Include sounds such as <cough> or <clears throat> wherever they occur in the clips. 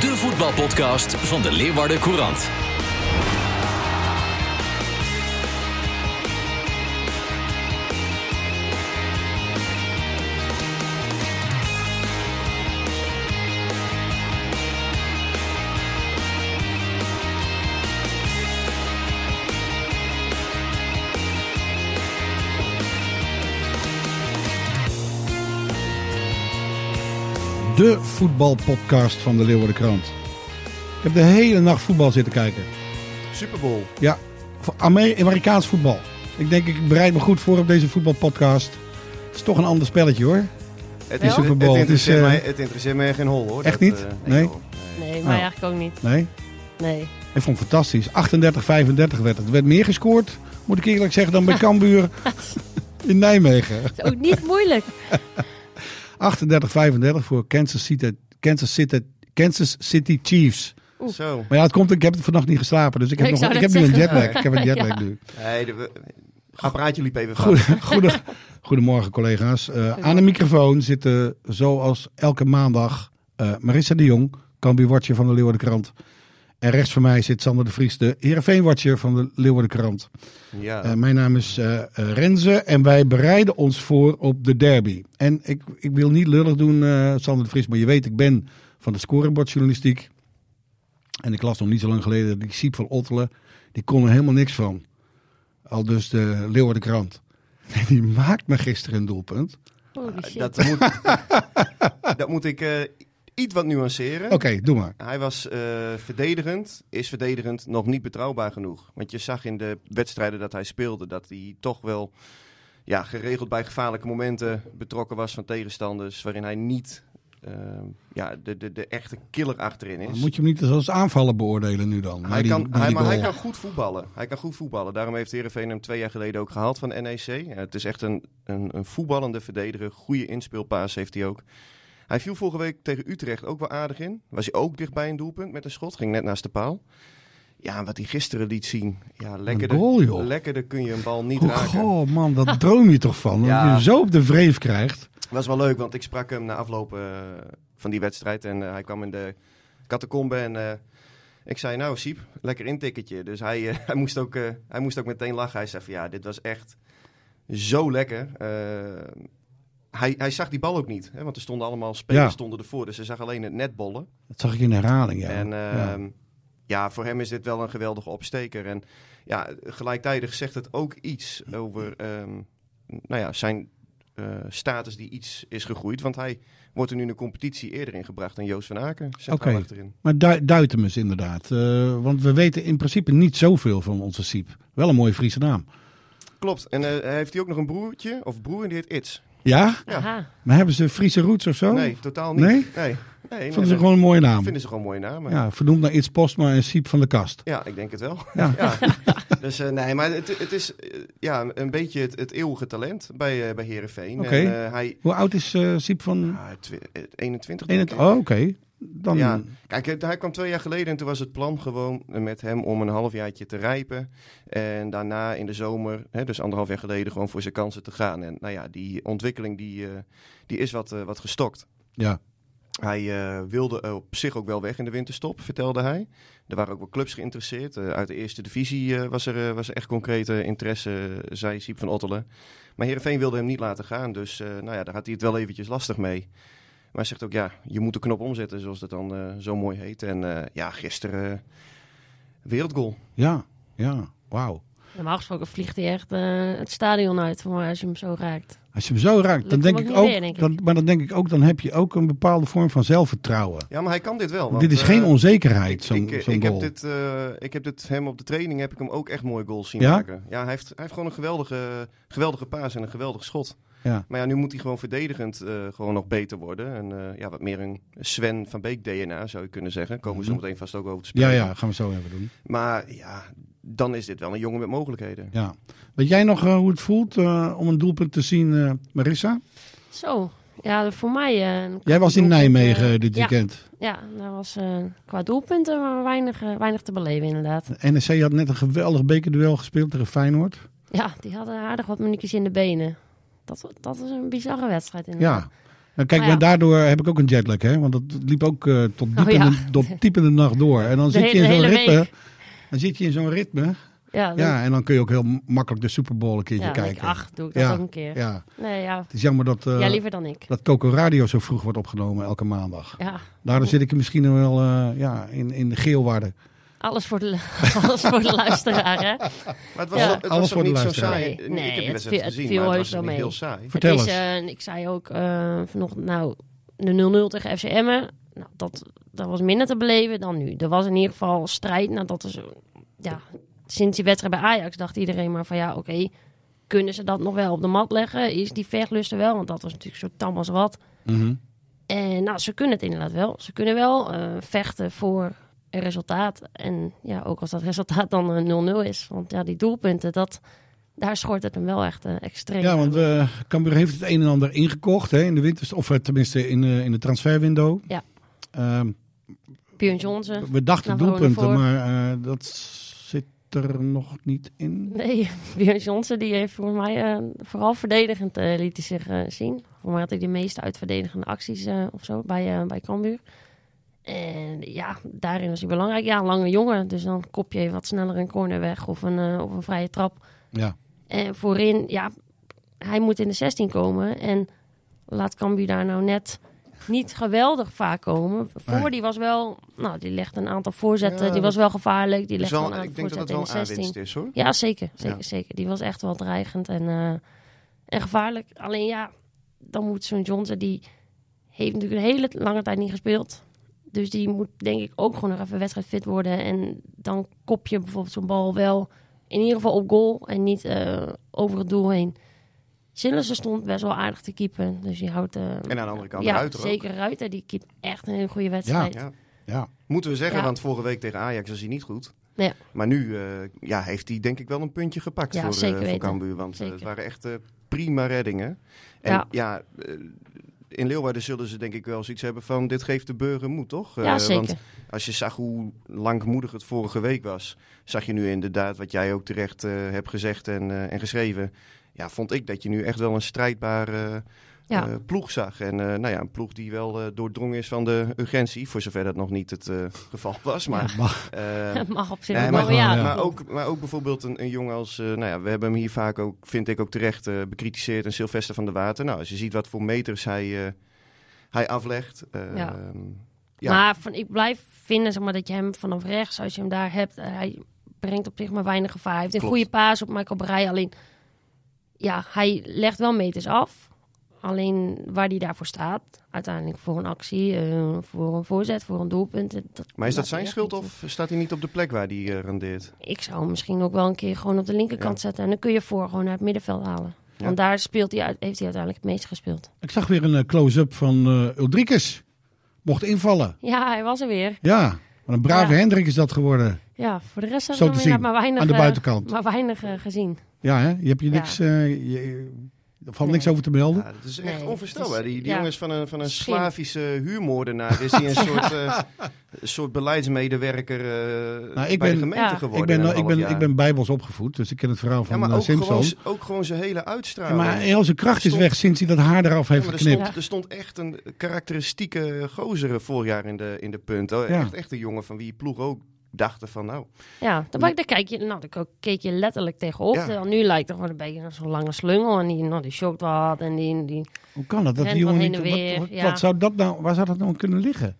de voetbalpodcast van de Leeuwarden Courant. De voetbalpodcast van de Leeuwarden Krant. Ik heb de hele nacht voetbal zitten kijken. Super Bowl. Ja, Amerikaans voetbal. Ik denk, ik bereid me goed voor op deze voetbalpodcast. Het is toch een ander spelletje hoor. Het, is, Super het, het is, interesseert eh, mij, het interesseert mij geen hol hoor. Echt Dat, niet? eh, Nee? Nee, mij Nou. eigenlijk ook niet. Nee, Nee. ik vond het fantastisch. 38-35 werd het. Er werd meer gescoord, moet ik eerlijk zeggen, dan bij <laughs> Cambuur <laughs> in Nijmegen. Dat is ook niet moeilijk. <laughs> 38-35 voor Kansas City, Kansas City, Kansas City Chiefs. Zo. Maar ja, het komt, ik heb vannacht niet geslapen, dus ik heb, Ik nog, ik heb nu een jetlag. Ik heb een <laughs> jetlag Ja. nu. Nee, de, apparaatje liep even <laughs> goede, goedemorgen collega's. Eh, aan de microfoon zitten zoals elke maandag eh, Marissa de Jong, Cambuur-watcher van de Leeuwardenkrant. En rechts van mij zit Sander de Vries, de Heerenveen-watcher van de Leeuwardenkrant. Ja. Eh, mijn naam is eh, eh, Renze en wij bereiden ons voor op de derby. En ik, ik wil niet lullig doen, eh, Sander de Vries, maar je weet, ik ben van de scorebordjournalistiek. En ik las nog niet zo lang geleden, die Siep van Ottelen, die kon er helemaal niks van. Al dus de Leeuwardenkrant. <laughs> En die maakt me gisteren een doelpunt. Holy shit. dat, moet, <laughs> dat moet ik eh, iets wat nuanceren. Oké, doe maar. Hij was eh, verdedigend, is verdedigend nog niet betrouwbaar genoeg. Want je zag in de wedstrijden dat hij speelde dat hij toch wel ja, geregeld bij gevaarlijke momenten betrokken was van tegenstanders. Waarin hij niet eh, ja, de, de, de echte killer achterin is. Moet je hem niet als aanvaller beoordelen nu dan? Hij die- kan, hij, maar hij kan goed voetballen. Hij kan goed voetballen. Daarom heeft Heerenveen hem twee jaar geleden ook gehaald van NEC. Ja, het is echt een, een, een voetballende verdediger. Goede inspeelpaas heeft hij ook. Hij viel vorige week tegen Utrecht ook wel aardig in. Was hij ook dichtbij een doelpunt met een schot. Ging net naast de paal. Ja, wat hij gisteren liet zien. Ja, lekkerder, goal, joh. lekkerder kun je een bal niet Oh, raken. goh, man, dat <laughs> droom je toch van? Dat Ja. je hem zo op de vreef krijgt. was wel leuk, want ik sprak hem na afloop eh, van die wedstrijd. En eh, hij kwam in de catacombe en eh, ik zei, nou Siep, lekker intikketje. Dus hij, <laughs> hij, moest ook, hij moest ook meteen lachen. Hij zei van, ja, dit was echt zo lekker. Hij, hij zag die bal ook niet, hè, want er stonden allemaal spelers Ja. stonden ervoor. Dus hij zag alleen het netbollen. Dat zag ik in herhaling, ja. En Ja. ehm, ja. voor hem is dit wel een geweldige opsteker. En ja, gelijktijdig zegt het ook iets over ehm, nou ja, zijn eh, status die iets is gegroeid. Want hij wordt er nu in de competitie eerder ingebracht dan Joost van Aken. Oké. Maar du hem eens inderdaad. Eh, want we weten in principe niet zoveel van onze Siep. Wel een mooie Friese naam. Klopt. En eh, heeft hij ook nog een broertje, of broer, en die heet Its. Ja? Maar hebben ze Friese roots of zo? Nee, totaal niet. Nee? Nee? Nee, nee, Vonden ze gewoon een mooie naam? Vinden ze gewoon mooie namen. Ja, vernoemd naar Iets Postma en Siep van de Kast. Ja, ik denk het wel. Ja. <laughs> Ja. Dus eh, nee, maar het, het is eh, ja, een beetje het, het eeuwige talent bij, uh, bij Herenveen. Hij, Hoe oud is Siep van... ah, twi- eh, 21 denk 21? ik. Oh, oké. Dan... Ja. Kijk, hij kwam twee jaar geleden en toen was het plan gewoon met hem om een halfjaartje te rijpen. En daarna in de zomer, hè, dus anderhalf jaar geleden, gewoon voor zijn kansen te gaan. En nou ja, die ontwikkeling die, die is wat, wat gestokt. Ja. Hij eh, wilde op zich ook wel weg in de winterstop, vertelde hij. Er waren ook wel clubs geïnteresseerd. Eh, uit de eerste divisie eh, was, er, was er echt concrete interesse, zei Siep van Ottelen. Maar Heerenveen wilde hem niet laten gaan. Dus nou ja, daar had hij het wel eventjes lastig mee. Maar hij zegt ook, ja, je moet de knop omzetten, zoals dat dan zo mooi heet. En ja, gisteren wereldgoal. Ja, ja. Wauw. Normaal gesproken vliegt hij echt eh, het stadion uit voor als je hem zo raakt. Als je hem zo raakt, dan denk ik ook denk ik. Maar dan denk ik ook, dan heb je ook een bepaalde vorm van zelfvertrouwen. Ja, maar hij kan dit wel. want, dit is eh, geen onzekerheid, Ik, zo'n ik, heb dit, eh, ik heb dit hem op de training heb ik hem ook echt mooie goals zien Ja? maken. Ja, hij heeft, hij heeft gewoon een geweldige, geweldige paas en een geweldig schot. Ja. Maar ja, nu moet hij gewoon verdedigend eh, gewoon nog beter worden. En eh, ja, wat meer een Sven van Beek DNA zou je kunnen zeggen. Komen we zo Mhm. meteen vast ook over te Ja, spreken. ja, gaan we zo even doen. Maar ja, dan is dit wel een jongen met mogelijkheden. Ja. Weet jij nog eh, hoe het voelt eh, om een doelpunt te zien, eh, Marissa? Zo, ja, voor mij... eh, Jij was in Nijmegen dit weekend. Ja, daar was qua doelpunten maar weinig, weinig te beleven inderdaad. De NEC had net een geweldig bekerduel gespeeld tegen Feyenoord. Ja, die hadden aardig wat minuutjes in de benen. Dat, dat is een bizarre wedstrijd inderdaad. Ja. Nou, kijk, Maar ja. daardoor heb ik ook een jetlag, hè? Want dat liep ook eh, tot, diep Oh, in ja. de, tot diep in de nacht door. En dan <laughs> De zit je in zo'n ritme. week. Dan zit je in zo'n ritme. Ja, dan, Ja, en dan kun je ook heel makkelijk de Super Bowl een keertje ja, kijken. ik, ach, doe ik dat Ja, ook een keer. Ja. Nee, ja, Het is jammer dat, eh, jij liever dan ik. dat Coco Radio zo vroeg wordt opgenomen elke maandag. Ja, Daardoor zit ik er misschien wel eh, ja, in, in de geelwaarde. alles voor de, <laughs> alles voor de luisteraar, hè? Maar het was, Ja. het was Alles voor de niet zo luisteraar. saai. Nee, ik heb die het het gezien, viel maar het heus was mee. heel saai. Vertel het is, eens. eh, ik zei ook eh, vanochtend, nou, de 0-0 tegen FC Emmen, nou, dat, dat was minder te beleven dan nu. Er was in ieder geval strijd. Nou, dat is, ja, sinds die wedstrijd bij Ajax dacht iedereen maar van ja, oké, kunnen ze dat nog wel op de mat leggen? Is die vechtlust er wel? Want dat was natuurlijk zo tam als wat. Mhm. En nou, ze kunnen het inderdaad wel. Ze kunnen wel eh, vechten voor een resultaat. En ja, ook als dat resultaat dan eh, 0-0 is. Want ja, die doelpunten, dat, daar schort het hem wel echt eh, extreem. Ja, want eh Cambuur heeft het een en ander ingekocht hè, in de winter, of eh, tenminste in, eh, in de transferwindow. Ja. Ehm, Björn Johnson. we dachten doelpunten, maar eh, dat zit er nog niet in. Nee, <laughs> Björn Johnson die heeft volgens mij eh, vooral verdedigend eh, liet hij zich zien. Voor mij had hij de meeste uitverdedigende acties of zo bij, bij Cambuur. En ja, daarin was hij belangrijk. Ja, een lange jongen, dus dan kop je wat sneller een corner weg of een, of een vrije trap. Ja. En voorin, ja, hij moet in de 16 komen. En laat Cambuur daar nou net niet geweldig vaak komen. Voor Nee. die was wel, nou, die legde een aantal voorzetten. Ja, die was dat- wel gevaarlijk. Die legde wel, een aantal ik denk dat het voorzetten wel in een de 16. aanwinst is hoor. Ja, zeker. Zeker, Ja. zeker. Die was echt wel dreigend en, eh, en gevaarlijk. Alleen ja, dan moet zo'n Johnson, die heeft natuurlijk een hele lange tijd niet gespeeld. Dus die moet denk ik ook gewoon nog even wedstrijd fit worden. En dan kop je bijvoorbeeld zo'n bal wel in ieder geval op goal en niet eh, over het doel heen. Sillissen stond best wel aardig te keepen. Dus die houdt... eh, En aan de andere kant ja, Ruiter ook. zeker Ruiter. Die keept echt een hele goede wedstrijd. Ja. Ja. Moeten we zeggen, Ja. want vorige week tegen Ajax was hij niet goed. Ja. Maar nu eh, ja, heeft hij denk ik wel een puntje gepakt Ja, voor, eh, zeker voor weten. Cambuur. Want Zeker. het waren echt prima reddingen. En ja, Ja. in Leeuwarden zullen ze denk ik wel zoiets hebben van... dit geeft de burger moed, toch? Ja, zeker. Want als je zag hoe langmoedig het vorige week was... zag je nu inderdaad, wat jij ook terecht hebt gezegd en, en geschreven... ja, vond ik dat je nu echt wel een strijdbare Ja. eh, ploeg zag. En eh, nou ja, een ploeg die wel eh, doordrongen is van de urgentie... voor zover dat nog niet het eh, geval was. Maar, <laughs> Mag. eh, <laughs> op zich Nee, maar, wel, ja. maar, ook, maar ook bijvoorbeeld een, een jongen als... eh, nou ja, we hebben hem hier vaak ook, vind ik ook terecht, eh, bekritiseerd. Een Sylvester van der Water. Nou, als je ziet wat voor meters hij, eh, hij aflegt. eh, Ja. ja. Maar van, ik blijf vinden zeg maar, dat je hem vanaf rechts, als je hem daar hebt, eh, hij brengt op zich maar weinig gevaar. Hij heeft een goede paas op Michael Breij. Alleen, ja, hij legt wel meters af. Alleen waar hij daarvoor staat, uiteindelijk voor een actie, eh, voor een voorzet, voor een doelpunt. dat maar is dat zijn schuld of staat hij niet op de plek waar hij eh, rendeert? Ik zou hem misschien ook wel een keer gewoon op de linkerkant Ja. zetten. En dan kun je voor gewoon naar het middenveld halen. Ja. Want daar speelt hij, heeft hij uiteindelijk het meest gespeeld. Ik zag weer een eh, close-up van eh Ulrikes. Mocht invallen. Ja, hij was er weer. Ja, wat een brave Ja. Hendrik is dat geworden. Ja, voor de rest hebben we zien, maar weinig, aan de eh, buitenkant. maar weinig eh, gezien. Ja, hè? Je hebt je Ja. niks... eh, je- er valt Nee. niks over te melden. Ja, dat is echt Nee, onvoorstelbaar. Die, die ja. jongens van een, van een Schim. Slavische huurmoordenaar is hij een <laughs> soort, eh, een soort beleidsmedewerker eh, Nou, ik bij de gemeente Ja. geworden. ik, ben, een ik, ben, jaar. ik ben bijbels opgevoed, dus ik ken het verhaal ja, van maar ook Simpson. gewoon, ook gewoon zijn hele Ja, uitstraling. maar heel zijn kracht is weg sinds hij dat haar eraf heeft Ja, maar geknipt. er, stond, er stond echt een karakteristieke gozer vorig jaar in de, in de punt. Oh, Ja. echt, echt een jongen van wie ploeg ook dachten van nou... Ja, daar, daar, kijk je, nou, daar keek je letterlijk tegenop. Ja. Terwijl nu lijkt het gewoon een beetje zo'n lange slungel. En die, nou, die shookt wat. En die, die Hoe kan dat? Dat die jongen niet, wat, weer, wat, ja. wat zou dat nou, waar zou dat nou kunnen liggen?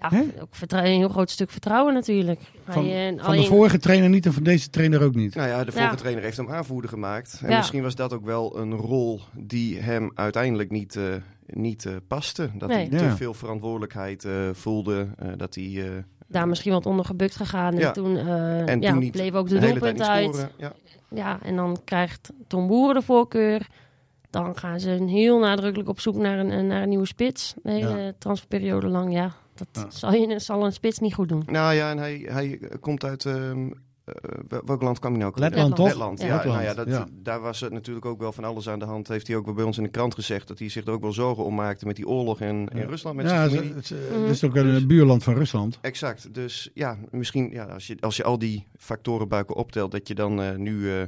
Ja, Hè? ook een heel groot stuk vertrouwen natuurlijk. Van, Hij, eh, van alleen- de vorige trainer niet en van deze trainer ook niet. Nou ja, de vorige Ja. trainer heeft hem aanvoerder gemaakt. En Ja. misschien was dat ook wel een rol die hem uiteindelijk niet, eh, niet eh, paste. Dat Nee. hij te veel verantwoordelijkheid eh, voelde. eh, dat hij eh, daar misschien wat onder gebukt gegaan. En Ja. toen, eh, en ja, toen niet bleef ook de de hele tijd doelpunten niet uit. scoren. Ja. Ja, en dan krijgt Tom Boeren de voorkeur. Dan gaan ze heel nadrukkelijk op zoek naar een, naar een nieuwe spits. De hele transferperiode lang, ja. Dat Ja. Zal, je, zal een spits niet goed doen. Nou ja, en hij, hij komt uit... ehm, eh, wel- welk land kwam hij nou? Letland, toch? Letland, ja. Ja. Nou ja, dat, ja. Daar was het natuurlijk ook wel van alles aan de hand. Heeft hij ook wel bij ons in de krant gezegd. Dat hij zich er ook wel zorgen om maakte met die oorlog in, in Rusland met ja, het, is- het is ook een buurland van Rusland. Exact. Dus ja, misschien ja, als, je, als je al die factoren bij elkaar optelt, dat je dan eh, nu, eh,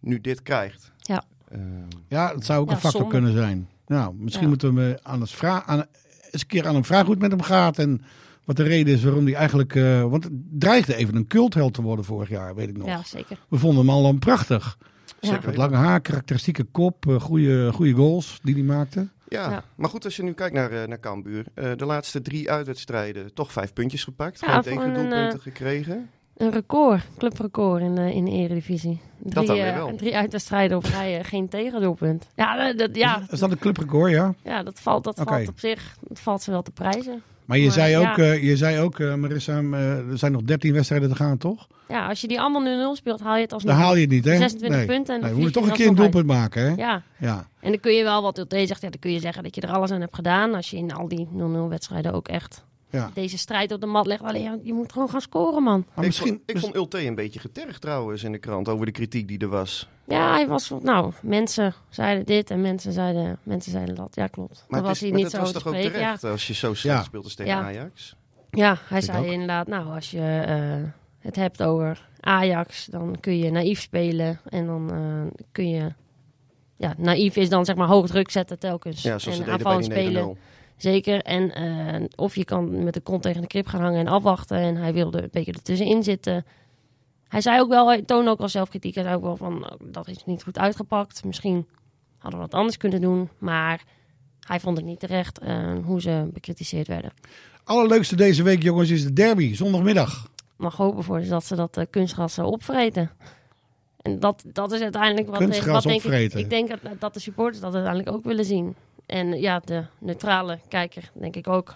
nu dit krijgt. Ja. Ehm, Ja, dat zou ook Ja, een factor zonde. kunnen zijn. Nou, misschien Ja. moeten we aan het vra- aan, eens een keer aan hem vragen hoe het met hem gaat. En wat de reden is waarom hij eigenlijk... eh, want het dreigde even een cultheld te worden vorig jaar, weet ik nog. Ja, zeker. We vonden hem al dan prachtig. Ja. Zeker. Met lange haar, karakteristieke kop, eh, goede, goede goals die hij maakte. ja. Ja. maar goed, als je nu kijkt naar, eh, naar Cambuur. eh, de laatste drie uitwedstrijden toch vijf puntjes gepakt. Ja, geen tegendoelpunten eh, gekregen. Een record, clubrecord in de, in de eredivisie. Drie, dan weer eh, wel. drie uitwedstrijden op rij, eh, geen tegendoelpunt. Ja, eh, dat, ja, Is dat een clubrecord, ja? ja dat, valt, dat valt op zich dat valt ze wel te prijzen. Maar je Maar, zei ook, ja. eh, je zei ook eh, Marissa, eh, er zijn nog 13 wedstrijden te gaan, toch? Ja, als je die allemaal 0-0 speelt, haal je het alsnog. Dan haal je het niet, hè? 26 nee. punten en Nee, vlieg toch een keer een doelpunt maken, hè? Ja, Ja. en dan kun je wel, wat Ulte zegt, ja, dan kun je zeggen dat je er alles aan hebt gedaan. Als je in al die 0-0 wedstrijden ook echt ja. deze strijd op de mat legt. Alleen, je moet gewoon gaan scoren, man. Maar ik, misschien, vond, ik vond Ulte een beetje getergd trouwens in de krant over de kritiek die er was. Ja, hij was, nou, mensen zeiden dit en mensen zeiden, mensen zeiden dat. Ja, klopt. Maar Dan het, was hij niet dat zo was toch ook spreken. Ja, terecht als je zo slecht Ja. speelt als tegen Ja. Ajax? Ja, hij Ik zei ook. inderdaad, nou, als je eh, het hebt over Ajax, dan kun je naïef spelen. En dan eh, kun je, ja, naïef is dan zeg maar hoog druk zetten telkens. Ja, zoals ze en deden bij aanvallend die 9-0. spelen. Zeker. En eh, of je kan met de kont tegen de krip gaan hangen en afwachten. En hij wilde een beetje ertussenin zitten. Hij zei ook wel, hij toonde ook wel zelfkritiek. Hij zei ook wel van, nou, dat is niet goed uitgepakt. Misschien hadden we wat anders kunnen doen. Maar hij vond het niet terecht eh, hoe ze bekritiseerd werden. allerleukste deze week, jongens, is de derby, zondagmiddag. mag hopen voor ze dat ze dat eh, kunstgras opvreten. En dat, dat is uiteindelijk wat, Kunstgras wat denk ik, ik denk dat, dat de supporters dat uiteindelijk ook willen zien. En ja, de neutrale kijker, denk ik ook.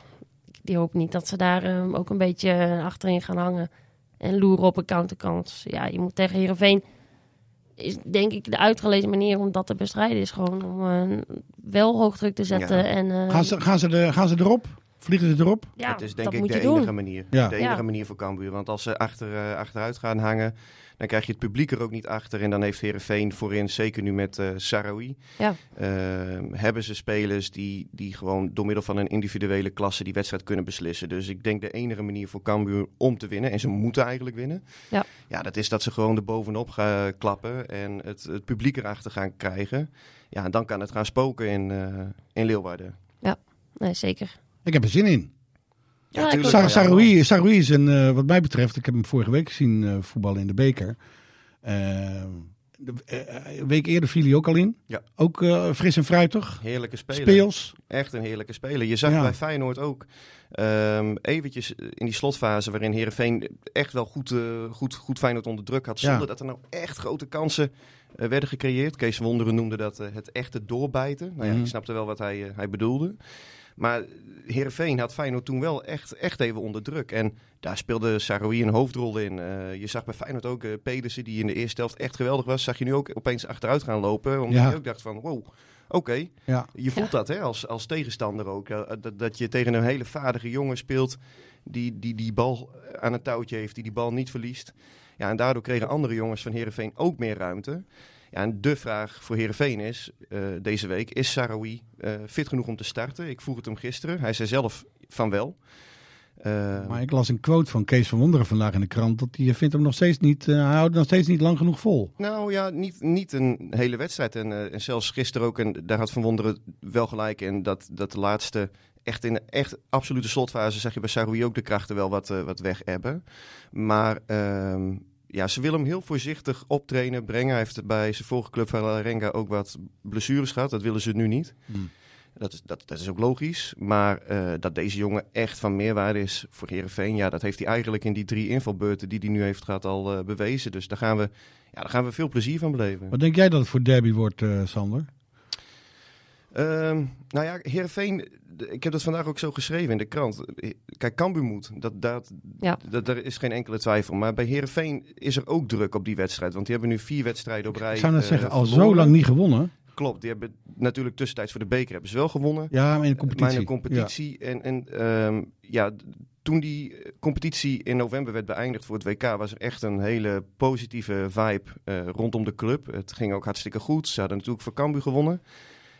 Die hoopt niet dat ze daar eh, ook een beetje eh, achterin gaan hangen. En loeren op een counterkans. Ja, je moet tegen Heerenveen... Is denk ik de uitgelezen manier om dat te bestrijden. Is gewoon om eh, wel hoog druk te zetten. Ja. En, eh, Gaan ze, gaan, ze de, gaan ze erop? Vliegen ze erop? ja, dat is denk ik de enige doen. manier. Ja. De enige Ja. manier voor Cambuur. Want als ze achter, eh, achteruit gaan hangen, dan krijg je het publiek er ook niet achter. En dan heeft Herenveen voorin, zeker nu met eh Sarawi, Ja. eh, hebben ze spelers die, die gewoon door middel van een individuele klasse die wedstrijd kunnen beslissen. Dus ik denk de enige manier voor Cambuur om te winnen, en ze moeten eigenlijk winnen, Ja. ja, dat is dat ze gewoon er bovenop gaan klappen en het, het publiek erachter gaan krijgen. Ja, en dan kan het gaan spoken in, eh, in Leeuwarden. Nee, zeker. Ik heb er zin in. Ja, Ja, Saroui, Saroui is een, eh, wat mij betreft, ik heb hem vorige week gezien eh, voetballen in de beker. Eh, de, een week eerder viel hij ook al in. Ja. Ook eh, fris en fruitig. Heerlijke speler. Speels. Echt een heerlijke speler. Je zag Ja. bij Feyenoord ook ehm, eventjes in die slotfase waarin Herenveen echt wel goed, eh, goed, goed Feyenoord onder druk had. Ja. Zonder dat er nou echt grote kansen werden gecreëerd. Kees Wonderen noemde dat het echte doorbijten. Nou ja, Mhm. ik snapte wel wat hij, hij bedoelde. Maar Herenveen had Feyenoord toen wel echt, echt even onder druk. En daar speelde Saroui een hoofdrol in. Eh, je zag bij Feyenoord ook eh, Pedersen, die in de eerste helft echt geweldig was. Zag je nu ook opeens achteruit gaan lopen. Omdat Ja. je ook dacht van, wow, oké. Ja. Je voelt dat hè, als, als tegenstander ook. eh, Dat, dat je tegen een hele vaardige jongen speelt die, die die bal aan het touwtje heeft, die die bal niet verliest. Ja, en daardoor kregen andere jongens van Herenveen ook meer ruimte. Ja, en de vraag voor Herenveen is eh, deze week: is Sarawi eh, fit genoeg om te starten? Ik vroeg het hem gisteren. Hij zei zelf van wel. Eh, Maar ik las een quote van Kees van Wonderen vandaag in de krant. Dat hij vindt hem nog steeds niet, hij houdt nog steeds niet lang genoeg vol. Nou ja, niet, niet een hele wedstrijd. En, en zelfs gisteren ook, en daar had Van Wonderen wel gelijk in, dat, dat de laatste, echt in de echt absolute slotfase, zeg je bij Saroui ook de krachten wel wat, wat weg hebben. Maar ehm, ja, ze willen hem heel voorzichtig optrainen, brengen. Hij heeft bij zijn vorige club van Renga ook wat blessures gehad. Dat willen ze nu niet. Hmm. Dat is, dat, dat is ook logisch. Maar eh, dat deze jongen echt van meerwaarde is voor Herenveen, ja, dat heeft hij eigenlijk in die drie invalbeurten die hij nu heeft gehad al eh, bewezen. Dus daar gaan, we, ja, daar gaan we veel plezier van beleven. Wat denk jij dat het voor derby wordt, eh, Sander? Ehm, nou ja, Heerenveen, ik heb dat vandaag ook zo geschreven in de krant. Kijk, Cambuur moet, dat, dat, Ja. dat, daar is geen enkele twijfel. Maar bij Heerenveen is er ook druk op die wedstrijd. Want die hebben nu vier wedstrijden op rij Ik zou net eh, zeggen, al zo lang niet gewonnen. Klopt. Die hebben natuurlijk tussentijds voor de beker hebben ze wel gewonnen. Ja, maar in de competitie. Maar in de competitie. En, en ehm, ja, toen die eh, competitie in november werd beëindigd voor het WK, was er echt een hele positieve vibe eh, rondom de club. Het ging ook hartstikke goed. Ze hadden natuurlijk voor Cambuur gewonnen.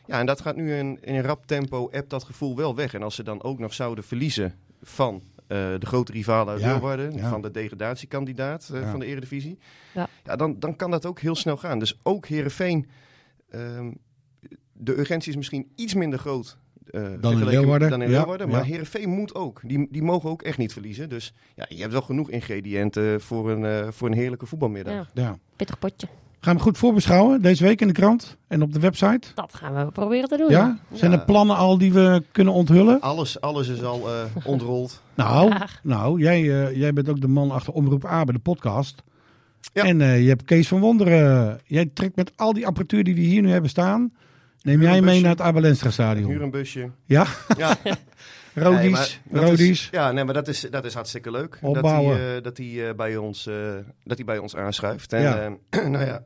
Ja, en dat gaat nu in, in een rap tempo, appt dat gevoel wel weg. En als ze dan ook nog zouden verliezen van eh, de grote rivalen uit Ja, Leeuwarden, ja. van de degradatiekandidaat eh, Ja. van de Eredivisie. Ja. Ja, dan, dan kan dat ook heel snel gaan. Dus ook Herenveen, de urgentie is misschien iets minder groot. eh, vergeleken Leeuwarden, Dan in ja, Leeuwarden. Maar ja. Herenveen moet ook. Die, die mogen ook echt niet verliezen. Dus ja, je hebt wel genoeg ingrediënten voor een, eh, voor een heerlijke voetbalmiddag. Ja, Ja. pittig potje. Gaan we goed voorbeschouwen deze week in de krant en op de website? Dat gaan we proberen te doen. Ja? Zijn Ja. er plannen al die we kunnen onthullen? Alles, alles is al eh ontrold. <laughs> Nou, nou jij, eh, jij bent ook de man achter Omroep A bij de podcast. Ja. En eh, je hebt Kees van Wonderen. Jij trekt met al die apparatuur die we hier nu hebben staan. Neem jij mee naar het Abelenstra stadion? Huur een busje. Ja, Ja, <laughs> <laughs> Rodies. Nee, Rodies. Is, ja, nee, maar dat is, dat is hartstikke leuk. Opbouwen. Dat hij, eh, dat hij, eh, bij, ons, eh, dat hij bij ons aanschuift. En, Ja. eh, <clears throat> nou ja,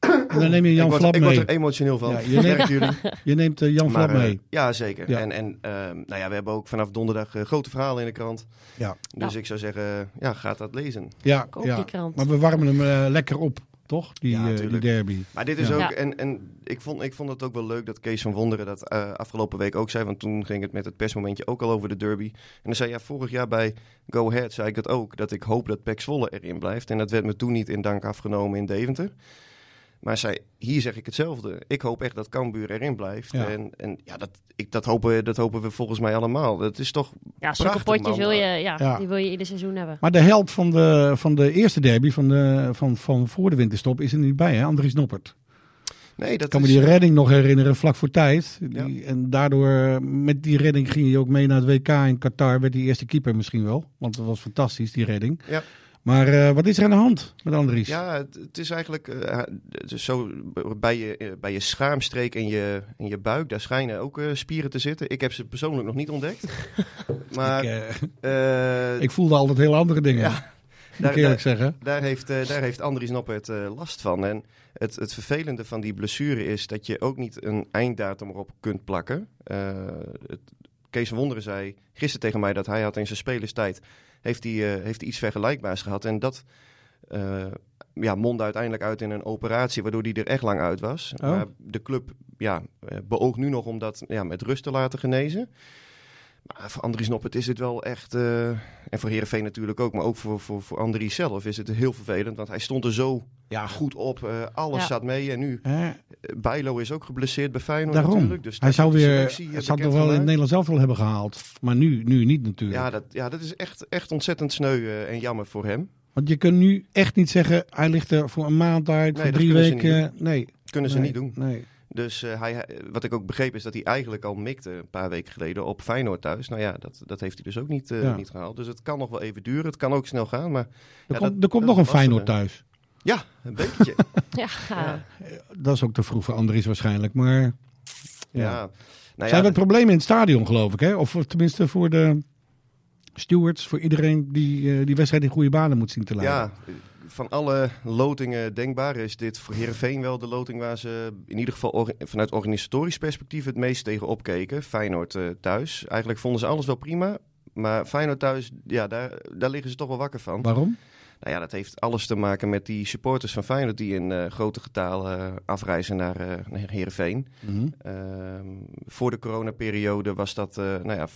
En dan neem je Jan ik, word, Flap ik word mee. er emotioneel van. Ja, je <laughs> neemt- jullie? Je neemt eh, Jan Flap Maar, eh, mee. ja, zeker. Ja. En, en ehm, nou ja, we hebben ook vanaf donderdag eh, grote verhalen in de krant. Ja, Dus Ja. ik zou zeggen, ja, gaat dat lezen. ja, Koop ja. die krant. Maar we warmen hem eh, lekker op, toch? Die, Ja, eh, die derby. Maar dit is Ja. ook, en, en ik, vond, ik vond het ook wel leuk dat Kees van Wonderen dat eh, afgelopen week ook zei. Want toen ging het met het persmomentje ook al over de derby. En dan zei ja, vorig jaar bij Go Ahead zei ik dat ook. Dat ik hoop dat Pek Zwolle erin blijft. En dat werd me toen niet in dank afgenomen in Deventer. Maar zei, hier zeg ik hetzelfde. Ik hoop echt dat Cambuur erin blijft. Ja. En, en ja, dat, ik, dat, hopen, dat hopen we volgens mij allemaal. Dat is toch Ja, zulke potjes wil je, ja, Ja. die wil je ieder seizoen hebben. Maar de held van de, van de eerste derby, van, de, van, van voor de winterstop, is er niet bij, hè? Andries Noppert. Nee, dat Ik kan me die eh, redding nog herinneren, vlak voor tijd. Die, En daardoor, met die redding ging hij ook mee naar het WK in Qatar. Werd hij eerste keeper misschien wel. Want dat was fantastisch, die redding. Ja. Maar eh, wat is er aan de hand met Andries? Ja, het, het is eigenlijk eh, het is zo bij je, eh, bij je schaamstreek en je, en je buik, daar schijnen ook spieren te zitten. Ik heb ze persoonlijk nog niet ontdekt. <laughs> maar ik, ik voelde altijd heel andere dingen, Ja, moet ik daar, eerlijk daar, zeggen. daar heeft, daar heeft Andries Noppert last van. En het, het vervelende van die blessure is dat je ook niet een einddatum erop kunt plakken. Het, Kees Wonderen zei gisteren tegen mij dat hij had in zijn spelerstijd heeft hij, eh, heeft hij iets vergelijkbaars gehad. En dat eh ja, mondde uiteindelijk uit in een operatie, waardoor hij er echt lang uit was. Oh. Maar de club ja, eh, beoogt nu nog om dat ja, met rust te laten genezen. Maar voor Andries Noppert is het wel echt, eh, en voor Heerenveen natuurlijk ook, maar ook voor, voor, voor Andries zelf is het heel vervelend. Want hij stond er zo Ja, goed op, eh, alles Ja. zat mee. En nu, Hè? Bijlo is ook geblesseerd bij Feyenoord Daarom. natuurlijk. Dus hij zou weer, hij zou toch wel in. Nederlands zelf wel hebben gehaald. Maar nu, nu niet natuurlijk. Ja dat, ja, dat is echt, echt ontzettend sneu eh, en jammer voor hem. Want je kunt nu echt niet zeggen, hij ligt er voor een maand uit, Nee, voor drie weken. Nee, Kunnen ze nee, niet doen. Nee. Dus eh, hij, wat ik ook begreep is dat hij eigenlijk al mikte een paar weken geleden op Feyenoord thuis. Nou ja, dat, dat heeft hij dus ook niet, eh, Ja. niet gehaald. Dus het kan nog wel even duren. Het kan ook snel gaan. Maar Er ja, komt, dat- er komt nog een Feyenoord thuis. Ja, een beetje. <laughs> Ja, Ja. Dat is ook te vroeg voor Andries waarschijnlijk. Maar ja. ja. Nou Zijn ja, er problemen in het stadion, geloof ik, hè? Of tenminste voor de stewards, voor iedereen die eh, die wedstrijd in goede banen moet zien te leiden. Ja, van alle lotingen denkbaar is dit voor Herenveen wel de loting waar ze in ieder geval or- vanuit organisatorisch perspectief het meest tegen opkeken. Feyenoord eh, thuis. Eigenlijk vonden ze alles wel prima. Maar Feyenoord thuis, ja, daar, daar liggen ze toch wel wakker van. Waarom? Nou ja, dat heeft alles te maken met die supporters van Feyenoord die in eh, grote getalen eh, afreizen naar, eh naar Heerenveen. Mhm. Ehm, voor de coronaperiode was dat, nou ja,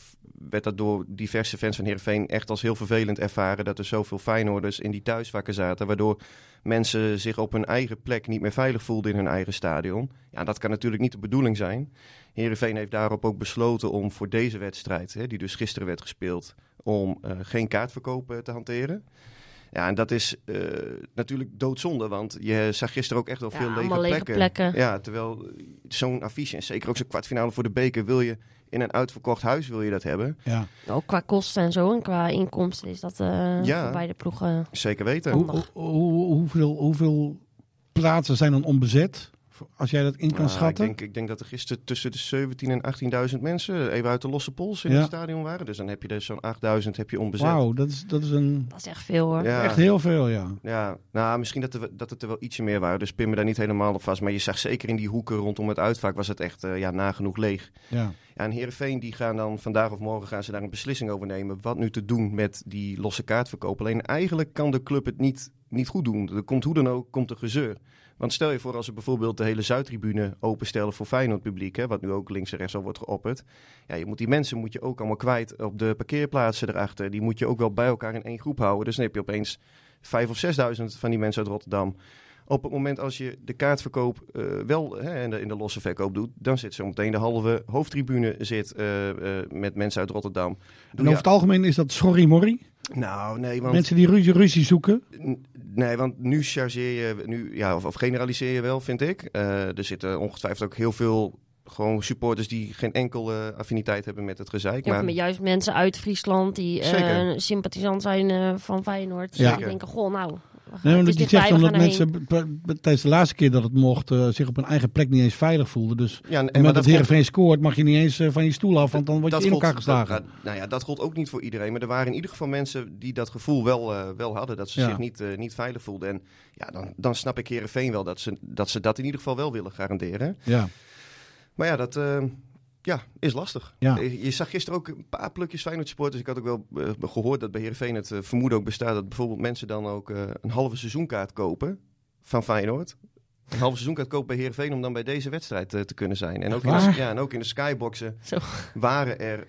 werd dat door diverse fans van Heerenveen echt als heel vervelend ervaren dat er zoveel Feyenoorders in die thuisvakken zaten, waardoor mensen zich op hun eigen plek niet meer veilig voelden in hun eigen stadion. Ja, dat kan natuurlijk niet de bedoeling zijn. Heerenveen heeft daarop ook besloten om voor deze wedstrijd, hè, die dus gisteren werd gespeeld, om geen kaartverkoop eh, te hanteren. Ja, en dat is eh, natuurlijk doodzonde, want je zag gisteren ook echt wel Ja, veel lege plekken. plekken. Ja, terwijl eh, zo'n affiche, en zeker ook zo'n kwartfinale voor de beker, wil je in een uitverkocht huis wil je dat hebben. Ja. Ook qua kosten en zo en qua inkomsten is dat eh Ja. voor beide ploegen. Zeker weten. Hoe, hoe- hoeveel, hoeveel plaatsen zijn dan onbezet Als jij dat in kan Nou, schatten. Ik denk, ik denk dat er gisteren tussen de 17 en 18.000 mensen even uit de losse pols in Ja. het stadion waren. Dus dan heb je er zo'n 8.000 heb je onbezet. Wauw, dat is, dat is een, Dat is echt veel hoor. Ja. echt heel veel, ja. Ja, nou, misschien dat, er, dat het er wel ietsje meer waren. Dus pin me daar niet helemaal op vast. Maar je zag zeker in die hoeken rondom het uitvaak was het echt eh, ja, nagenoeg leeg. ja. Ja, en Heerenveen die gaan dan vandaag of morgen gaan ze daar een beslissing over nemen. Wat nu te doen met die losse kaartverkoop. Alleen eigenlijk kan de club het niet, niet goed doen. Er komt hoe dan ook komt er gezeur. Want stel je voor als ze bijvoorbeeld de hele Zuidtribune openstellen voor Feyenoord publiek. Hè, wat nu ook links en rechts al wordt geopperd. Ja, je moet die mensen moet je ook allemaal kwijt op de parkeerplaatsen erachter. Die moet je ook wel bij elkaar in één groep houden. Dus dan heb je opeens vijf of zesduizend van die mensen uit Rotterdam. Op het moment als je de kaartverkoop eh, wel hè, in, de, in de losse verkoop doet, dan zit zo meteen de halve hoofdtribune zit, eh, eh, met mensen uit Rotterdam. En over het algemeen is dat schorrimorrie. Nou, nee, want, Mensen die ruzie, ruzie zoeken. nee, want nu chargeer je, nu, ja, of, of generaliseer je wel, vind ik. Eh, er zitten ongetwijfeld ook heel veel gewoon supporters die geen enkele affiniteit hebben met het gezeik. Ja, maar met juist mensen uit Friesland die eh, Zeker. sympathisant zijn eh, van Feyenoord. Ja. Die denken, goh, nou, gaan, Nee, het want dichtbij, zegt we dan dat gaan erheen. mensen tijdens de laatste keer dat het mocht eh, zich op hun eigen plek niet eens veilig voelden. Dus ja, en, maar moment dat gold- Heerenveen scoort mag je niet eens eh, van je stoel af, want dan word je dat in gold- elkaar geslagen. dat- nou, ja, dat gold ook niet voor iedereen. Maar er waren in ieder geval mensen die dat gevoel wel, eh, wel hadden. Dat ze Ja. zich niet, niet veilig voelden. En ja, dan, dan snap ik Heerenveen wel dat ze, dat ze dat in ieder geval wel willen garanderen. ja. Maar ja, dat eh, ja, is lastig. Ja. Eh, Je zag gisteren ook een paar plukjes Feyenoord supporters. Ik had ook wel eh, gehoord dat bij Heerenveen het eh, vermoeden ook bestaat... dat bijvoorbeeld mensen dan ook een halve seizoenkaart kopen van Feyenoord. Een halve seizoenkaart kopen bij Heerenveen om dan bij deze wedstrijd te kunnen zijn. En ook, in de, ja, en ook in de skyboxen Zo. waren er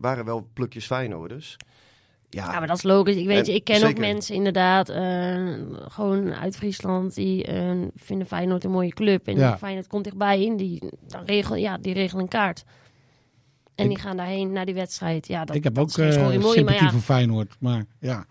waren wel plukjes Feyenoorders. Ja, Ja, maar dat is logisch. Ik weet En je, ik ken ook mensen inderdaad, eh, gewoon uit Friesland, die eh, vinden Feyenoord een mooie club. En Ja. Feyenoord komt dichtbij en die, dan regelen, ja, die regelen een kaart. En Ik- die gaan daarheen naar die wedstrijd. Ja, dat, ik heb dat ook geen eh, schorrimorrie, sympathie maar ja, voor Feyenoord. Maar ja,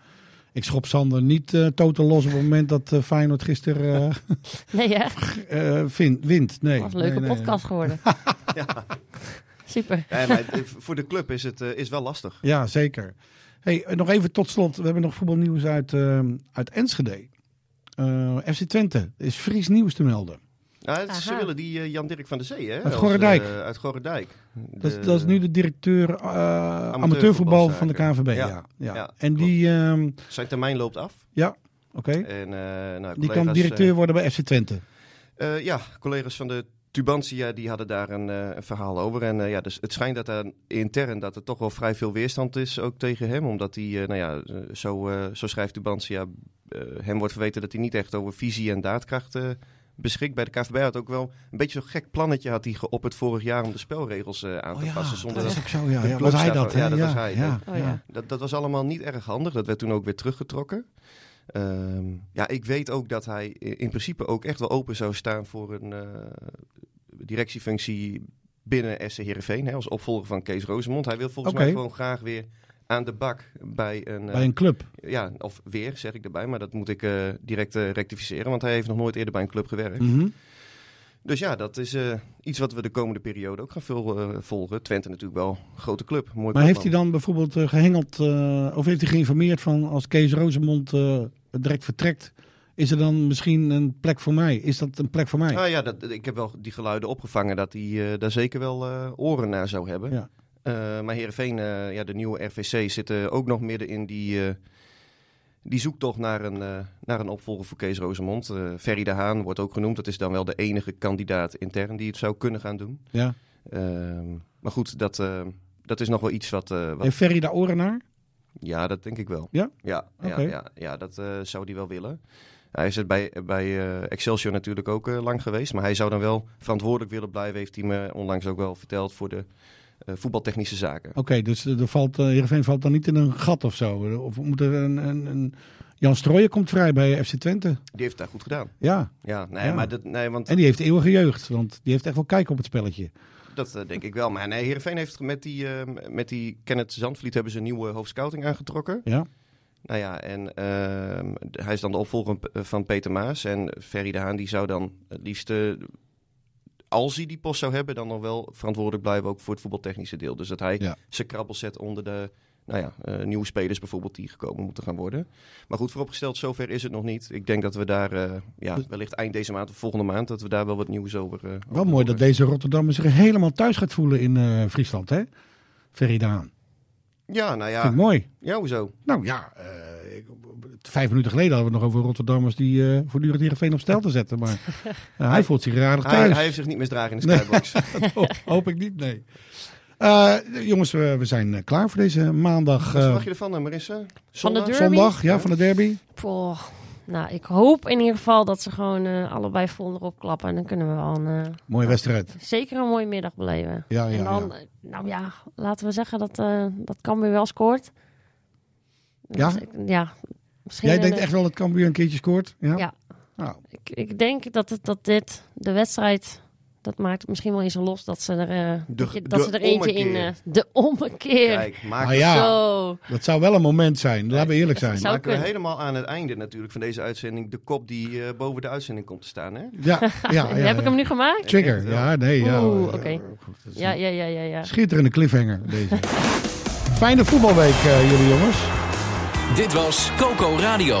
ik schop Sander niet eh totaal los op het moment dat eh, Feyenoord gisteren <laughs> nee, hè? eh, <laughs> eh, vin- wint. Nee, Dat was een leuke nee, nee. podcast geworden. <laughs> Super. Ja, maar eh, voor de club is het is wel lastig. Ja, zeker. Hey, nog even tot slot. We hebben nog voetbalnieuws uit, eh, uit Enschede. Eh, FC Twente. Er is Fries nieuws te melden. Het- ze willen die eh, Jan-Dirk van der Zee, hè? Uit als, Gorredijk. eh, uit Gorredijk. Dat, is- De- dat is nu de directeur eh, amateurvoetbal van de KNVB. Ja. Ja. Ja. Ja, en klopt. die, ehm, Zijn termijn loopt af. ja, oké. En, eh, nou, Die kan directeur worden bij FC Twente. eh, ja, collega's van de Tubantia die hadden daar een, eh, een verhaal over. En eh, ja, dus het schijnt dat er intern dat er toch wel vrij veel weerstand is ook tegen hem. Omdat hij, eh, nou ja, eh, zo, eh, zo schrijft Tubantia, eh, hem wordt verweten dat hij niet echt over visie en daadkracht eh, beschikt. Bij de KVB had ook wel een beetje zo'n gek plannetje had hij geopperd vorig jaar om de spelregels eh, aan te passen. Zonder Oh dat is dat, ook zo. Ja, de ja, was hij dat? van- ja, dat was hij. Ja, Oh, ja. dat, dat was allemaal niet erg handig. Dat werd toen ook weer teruggetrokken. Ehm, ja, ik weet ook dat hij in principe ook echt wel open zou staan voor een eh, directiefunctie binnen SC Heerenveen. Hè, als opvolger van Kees Rozemond. Hij wil volgens mij gewoon graag weer aan de bak bij een... eh, Bij een club. Ja, of weer zeg ik erbij. Maar dat moet ik eh, direct eh, rectificeren. Want hij heeft nog nooit eerder bij een club gewerkt. Mhm. Dus ja, dat is eh, iets wat we de komende periode ook gaan veel, eh, volgen. Twente natuurlijk wel een grote club. Mooi Maar heeft hij dan bijvoorbeeld eh, gehengeld, eh, of heeft hij geïnformeerd van als Kees Rozemond eh, direct vertrekt, is er dan misschien een plek voor mij? Is dat een plek voor mij? Nou ja, dat, ik heb wel die geluiden opgevangen dat hij eh, daar zeker wel eh, oren naar zou hebben. Ja. Eh, maar Heerenveen, ja, de nieuwe RVC, zitten ook nog midden in die, die zoektocht naar een, naar een opvolger voor Kees Rozemond. Eh Ferry de Haan wordt ook genoemd. Dat is dan wel de enige kandidaat intern die het zou kunnen gaan doen. Ja. Ehm, maar goed, dat, dat is nog wel iets wat... wat Heeft Ferry daar oren naar? ja, dat denk ik wel. Ja? Ja, ja, ja, ja dat zou hij wel willen. Hij is het bij, bij eh, Excelsior natuurlijk ook eh, lang geweest. Maar hij zou dan wel verantwoordelijk willen blijven, heeft hij me onlangs ook wel verteld, voor de eh, voetbaltechnische zaken. Oké, dus er valt, uh, Heerenveen valt dan niet in een gat of zo? Of moet er een, een, een... Jan Strooijen komt vrij bij FC Twente. Die heeft daar goed gedaan. Ja, Ja, nee, Ja. maar dat, nee, want en die heeft eeuwige jeugd, want die heeft echt wel kijk op het spelletje. dat denk ik wel. Maar nee, Heerenveen heeft met die, eh, met die Kenneth Zandvliet hebben ze een nieuwe hoofdscouting aangetrokken. Ja, Nou ja, en ehm, hij is dan de opvolger van Peter Maas. En Ferry de Haan die zou dan het liefst, eh, als hij die post zou hebben, dan nog wel verantwoordelijk blijven ook voor het voetbaltechnische deel. Dus dat hij Ja. zijn krabbel zet onder de, nou ja, eh, nieuwe spelers bijvoorbeeld die gekomen moeten gaan worden. Maar goed, vooropgesteld, zover is het nog niet. Ik denk dat we daar eh, ja, wellicht eind deze maand of volgende maand, dat we daar wel wat nieuws over... eh, Wel mooi dat deze Rotterdammer zich helemaal thuis gaat voelen in eh, Friesland, hè? Ferry Daan. Ja, nou Vind ja. ik mooi. Ja, hoezo? Nou ja, eh, ik- vijf minuten geleden hadden we het nog over Rotterdammers die eh voortdurend Heerenveen op stel te zetten. Maar <laughs> eh, hij voelt zich raar Hij, thuis. hij heeft zich niet misdragen in de <laughs> Nee. <laughs> skybox. Hoop ik niet, nee. Eh, jongens, we, we zijn klaar voor deze maandag. Wat verwacht je ervan, Marissa? Van de Zondag? deur? zondag, ja, van de derby. Poh. Nou, ik hoop in ieder geval dat ze gewoon eh, allebei vol erop klappen. En dan kunnen we wel een, eh, Mooie wedstrijd. zeker een mooie middag beleven. Ja, ja, en dan, ja. eh, nou ja, laten we zeggen dat, eh dat Cambuur wel scoort. Ja? Dus ik- ja. Misschien Jij denkt echt wel dat Cambuur een keertje scoort? Ja. Ja. Nou, Ik, ik denk dat, het, dat dit, de wedstrijd, dat maakt het misschien wel eens los dat ze er, eh, dat je- dat de ze er eentje in... eh, de ommekeer. Kijk, maak Maar ja, Zo. dat zou wel een moment zijn. Laten we eerlijk zijn. Maken we kunnen. helemaal aan het einde natuurlijk van deze uitzending de kop die eh, boven de uitzending komt te staan. Hè? Ja, ja, <laughs> ja. Heb ik ja. hem nu gemaakt? Trigger, ja, nee. Ja, Oeh, eh, oké. is Ja, ja, ja, ja. ja. Schitterende cliffhanger, deze. Fijne voetbalweek, eh, jullie jongens. Dit was Coco Radio.